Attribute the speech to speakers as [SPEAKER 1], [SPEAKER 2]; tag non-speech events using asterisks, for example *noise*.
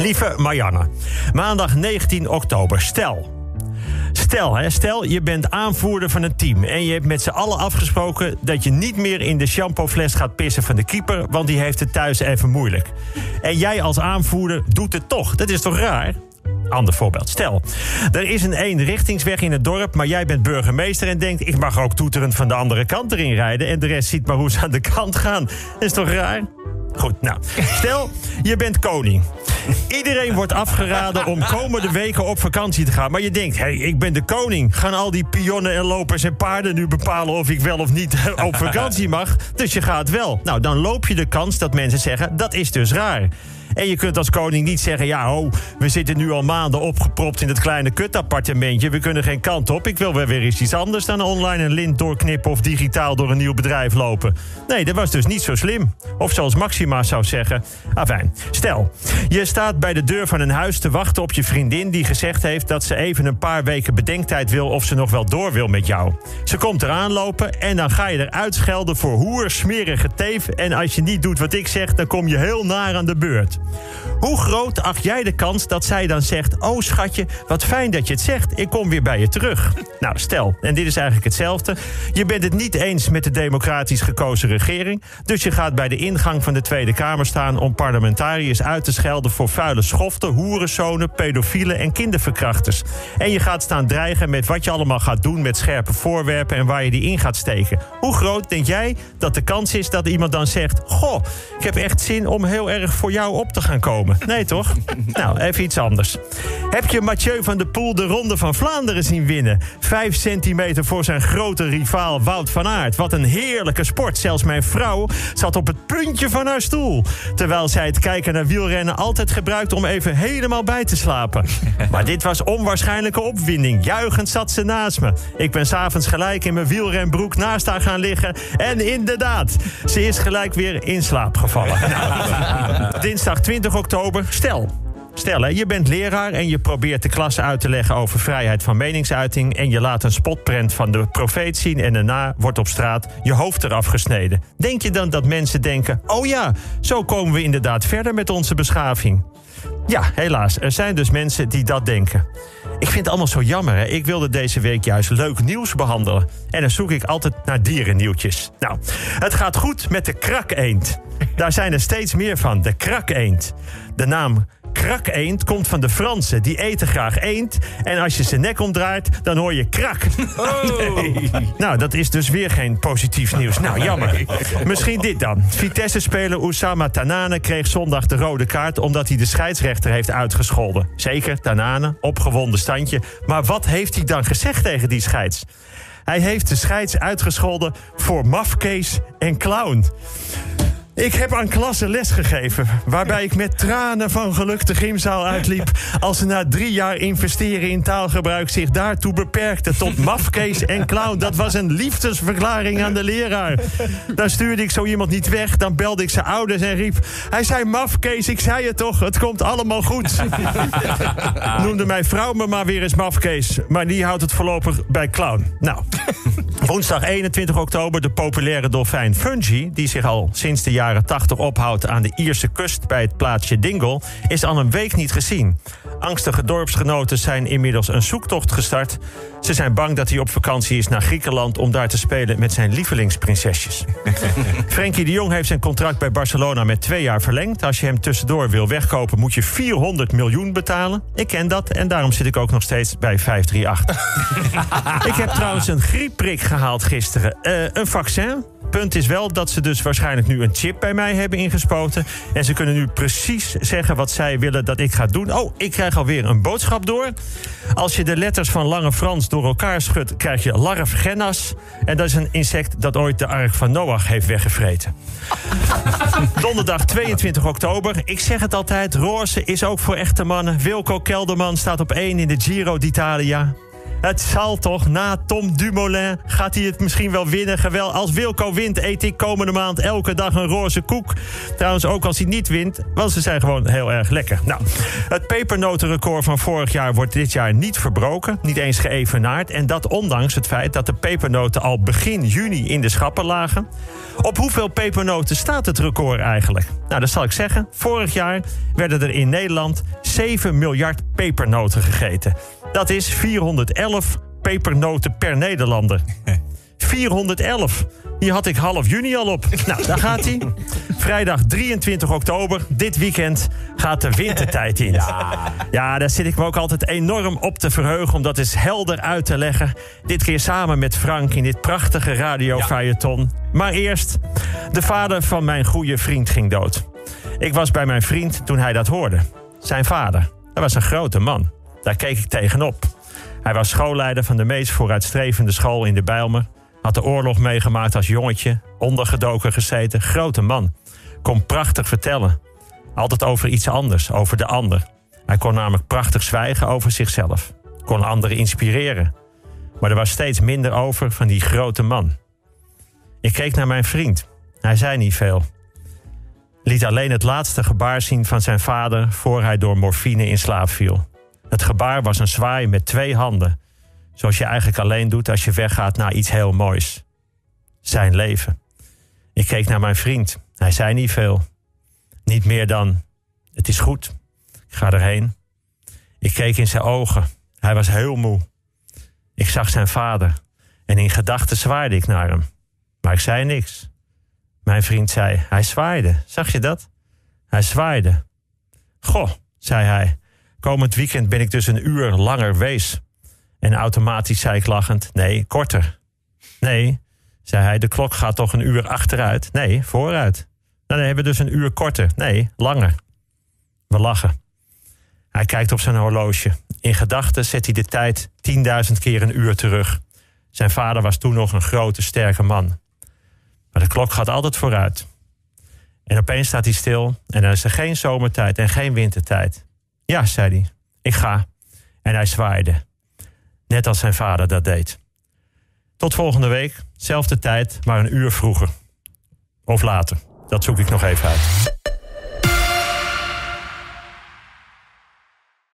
[SPEAKER 1] Lieve Marianne, maandag 19 oktober. Stel. Stel, hè, stel, je bent aanvoerder van een team en je hebt met z'n allen afgesproken dat je niet meer in de shampoofles gaat pissen van de keeper, want die heeft het thuis even moeilijk. En jij als aanvoerder doet het toch. Dat is toch raar? Ander voorbeeld. Stel, er is een eenrichtingsweg in het dorp, maar jij bent burgemeester en denkt: ik mag ook toeterend van de andere kant erin rijden en de rest ziet maar hoe ze aan de kant gaan. Dat is toch raar? Goed, nou, stel, je bent koning. Iedereen wordt afgeraden om komende weken op vakantie te gaan. Maar je denkt, hé, hey, ik ben de koning. Gaan al die pionnen en lopers en paarden nu bepalen of ik wel of niet *laughs* op vakantie mag? Dus je gaat wel. Nou, dan loop je de kans dat mensen zeggen, dat is dus raar. En je kunt als koning niet zeggen: ja, oh, we zitten nu al maanden opgepropt in het kleine kutappartementje. We kunnen geen kant op. Ik wil wel weer eens iets anders dan online een lint doorknippen of digitaal door een nieuw bedrijf lopen. Nee, dat was dus niet zo slim. Of zoals Maxima zou zeggen. Afijn, stel, je staat bij de deur van een huis te wachten op je vriendin die gezegd heeft dat ze even een paar weken bedenktijd wil of ze nog wel door wil met jou. Ze komt eraan lopen en dan ga je eruit schelden voor hoer, smerige teef. En als je niet doet wat ik zeg, dan kom je heel naar aan de beurt. Hoe groot acht jij de kans dat zij dan zegt: Oh schatje, wat fijn dat je het zegt, ik kom weer bij je terug? *laughs* Nou, stel, en dit is eigenlijk hetzelfde. Je bent het niet eens met de democratisch gekozen regering. Dus je gaat bij de ingang van de Tweede Kamer staan om parlementariërs uit te schelden voor vuile schoften, hoerenzonen, pedofielen en kinderverkrachters. En je gaat staan dreigen met wat je allemaal gaat doen met scherpe voorwerpen en waar je die in gaat steken. Hoe groot denk jij dat de kans is dat iemand dan zegt: Goh, ik heb echt zin om heel erg voor jou op te gaan komen? Nee, toch? *laughs* nou, even iets anders. Heb je Mathieu van der Poel de Ronde van Vlaanderen zien winnen? Vijf centimeter voor zijn grote rivaal Wout van Aert. Wat een heerlijke sport. Zelfs mijn vrouw zat op het puntje van haar stoel. Terwijl zij het kijken naar wielrennen altijd gebruikt om even helemaal bij te slapen. *laughs* Maar dit was onwaarschijnlijke opwinding. Juichend zat ze naast me. Ik ben s'avonds gelijk in mijn wielrenbroek naast haar gaan liggen. En inderdaad, ze is gelijk weer in slaap gevallen. *laughs* Dinsdag 20 oktober, stel. Stel, je bent leraar en je probeert de klas uit te leggen over vrijheid van meningsuiting. En je laat een spotprint van de profeet zien en daarna wordt op straat je hoofd eraf gesneden. Denk je dan dat mensen denken: oh ja, zo komen we inderdaad verder met onze beschaving? Ja, helaas. Er zijn dus mensen die dat denken. Ik vind het allemaal zo jammer. Hè? Ik wilde deze week juist leuk nieuws behandelen. En dan zoek ik altijd naar dierennieuwtjes. Nou, het gaat goed met de krakeend. Daar zijn er steeds meer van, de krakeend. De naam krakeend komt van de Fransen. Die eten graag eend. En als je zijn nek omdraait, dan hoor je krak. *laughs* Nee. Nou, dat is dus weer geen positief nieuws. Nou, jammer. Misschien dit dan. Vitesse-speler Oussama Tanane kreeg zondag de rode kaart... omdat hij de scheidsrechter heeft uitgescholden. Zeker, Tanane, opgewonden standje. Maar wat heeft hij dan gezegd tegen die scheids? Hij heeft de scheids uitgescholden voor mafkees en clown. Ik heb aan klassen les gegeven, waarbij ik met tranen van geluk de gymzaal uitliep... als ze na drie jaar investeren in taalgebruik zich daartoe beperkte tot mafkees en clown. Dat was een liefdesverklaring aan de leraar. Dan stuurde ik zo iemand niet weg, dan belde ik zijn ouders en riep... Hij zei mafkees, ik zei het toch, het komt allemaal goed. *laughs* Noemde mijn vrouw me maar weer eens mafkees, maar die houdt het voorlopig bij clown. Nou, woensdag 21 oktober de populaire dolfijn Fungi... die zich al sinds de jaren jaren 80 ophoudt aan de Ierse kust bij het plaatsje Dingle, is al een week niet gezien. Angstige dorpsgenoten zijn inmiddels een zoektocht gestart. Ze zijn bang dat hij op vakantie is naar Griekenland om daar te spelen met zijn lievelingsprinsesjes. *laughs* Frenkie de Jong heeft zijn contract bij Barcelona met twee jaar verlengd. Als je hem tussendoor wil wegkopen, moet je 400 miljoen betalen. Ik ken dat en daarom zit ik ook nog steeds bij 538. *laughs* ik heb trouwens een griepprik gehaald gisteren. Uh, een vaccin Punt is wel dat ze dus waarschijnlijk nu een chip bij mij hebben ingespoten. En ze kunnen nu precies zeggen wat zij willen dat ik ga doen. Oh, ik krijg alweer een boodschap door. Als je de letters van Lange Frans door elkaar schudt, krijg je larfgennas. En dat is een insect dat ooit de ark van Noach heeft weggevreten. *laughs* Donderdag 22 oktober. Ik zeg het altijd, roze is ook voor echte mannen. Wilco Kelderman staat op 1 in de Giro d'Italia. Het zal toch, na Tom Dumoulin gaat hij het misschien wel winnen. Gewel, als Wilco wint, eet ik komende maand elke dag een roze koek. Trouwens, ook als hij niet wint, want ze zijn gewoon heel erg lekker. Nou, het pepernotenrecord van vorig jaar wordt dit jaar niet verbroken. Niet eens geëvenaard. En dat ondanks het feit dat de pepernoten al begin juni in de schappen lagen. Op hoeveel pepernoten staat het record eigenlijk? Nou, dat zal ik zeggen. Vorig jaar werden er in Nederland 7 miljard pepernoten gegeten. Dat is 411 pepernoten per Nederlander. *laughs* 411. Die had ik half juni al op. *laughs* Nou, daar gaat hij. Vrijdag 23 oktober, dit weekend, gaat de wintertijd in. *laughs* Ja. ja, daar zit ik me ook altijd enorm op te verheugen... om dat eens helder uit te leggen. Dit keer samen met Frank in dit prachtige radio Maar eerst, de vader van mijn goede vriend ging dood. Ik was bij mijn vriend toen hij dat hoorde. Zijn vader, dat was een grote man. Daar keek ik tegenop. Hij was schoolleider van de meest vooruitstrevende school in de Bijlmer. Had de oorlog meegemaakt als jongetje, ondergedoken gezeten. Grote man. Kon prachtig vertellen. Altijd over iets anders, over de ander. Hij kon namelijk prachtig zwijgen over zichzelf. Kon anderen inspireren. Maar er was steeds minder over van die grote man. Ik keek naar mijn vriend. Hij zei niet veel. Liet alleen het laatste gebaar zien van zijn vader voor hij door morfine in slaap viel. Het gebaar was een zwaai met twee handen. Zoals je eigenlijk alleen doet als je weggaat naar iets heel moois. Zijn leven. Ik keek naar mijn vriend. Hij zei niet veel. Niet meer dan: Het is goed. Ik ga erheen. Ik keek in zijn ogen. Hij was heel moe. Ik zag zijn vader. En in gedachten zwaaide ik naar hem. Maar ik zei niks. Mijn vriend zei: Hij zwaaide. Zag je dat? Hij zwaaide. Goh, zei hij. Komend weekend ben ik dus een uur langer wees. En automatisch zei ik lachend: Nee, korter. Nee, zei hij, de klok gaat toch een uur achteruit? Nee, vooruit. Dan hebben we dus een uur korter. Nee, langer. We lachen. Hij kijkt op zijn horloge. In gedachten zet hij de tijd 10.000 keer een uur terug. Zijn vader was toen nog een grote, sterke man. Maar de klok gaat altijd vooruit. En opeens staat hij stil en dan is er geen zomertijd en geen wintertijd. Ja, zei hij, ik ga. En hij zwaaide. Net als zijn vader dat deed. Tot volgende week, zelfde tijd, maar een uur vroeger. Of later. Dat zoek ik nog even uit.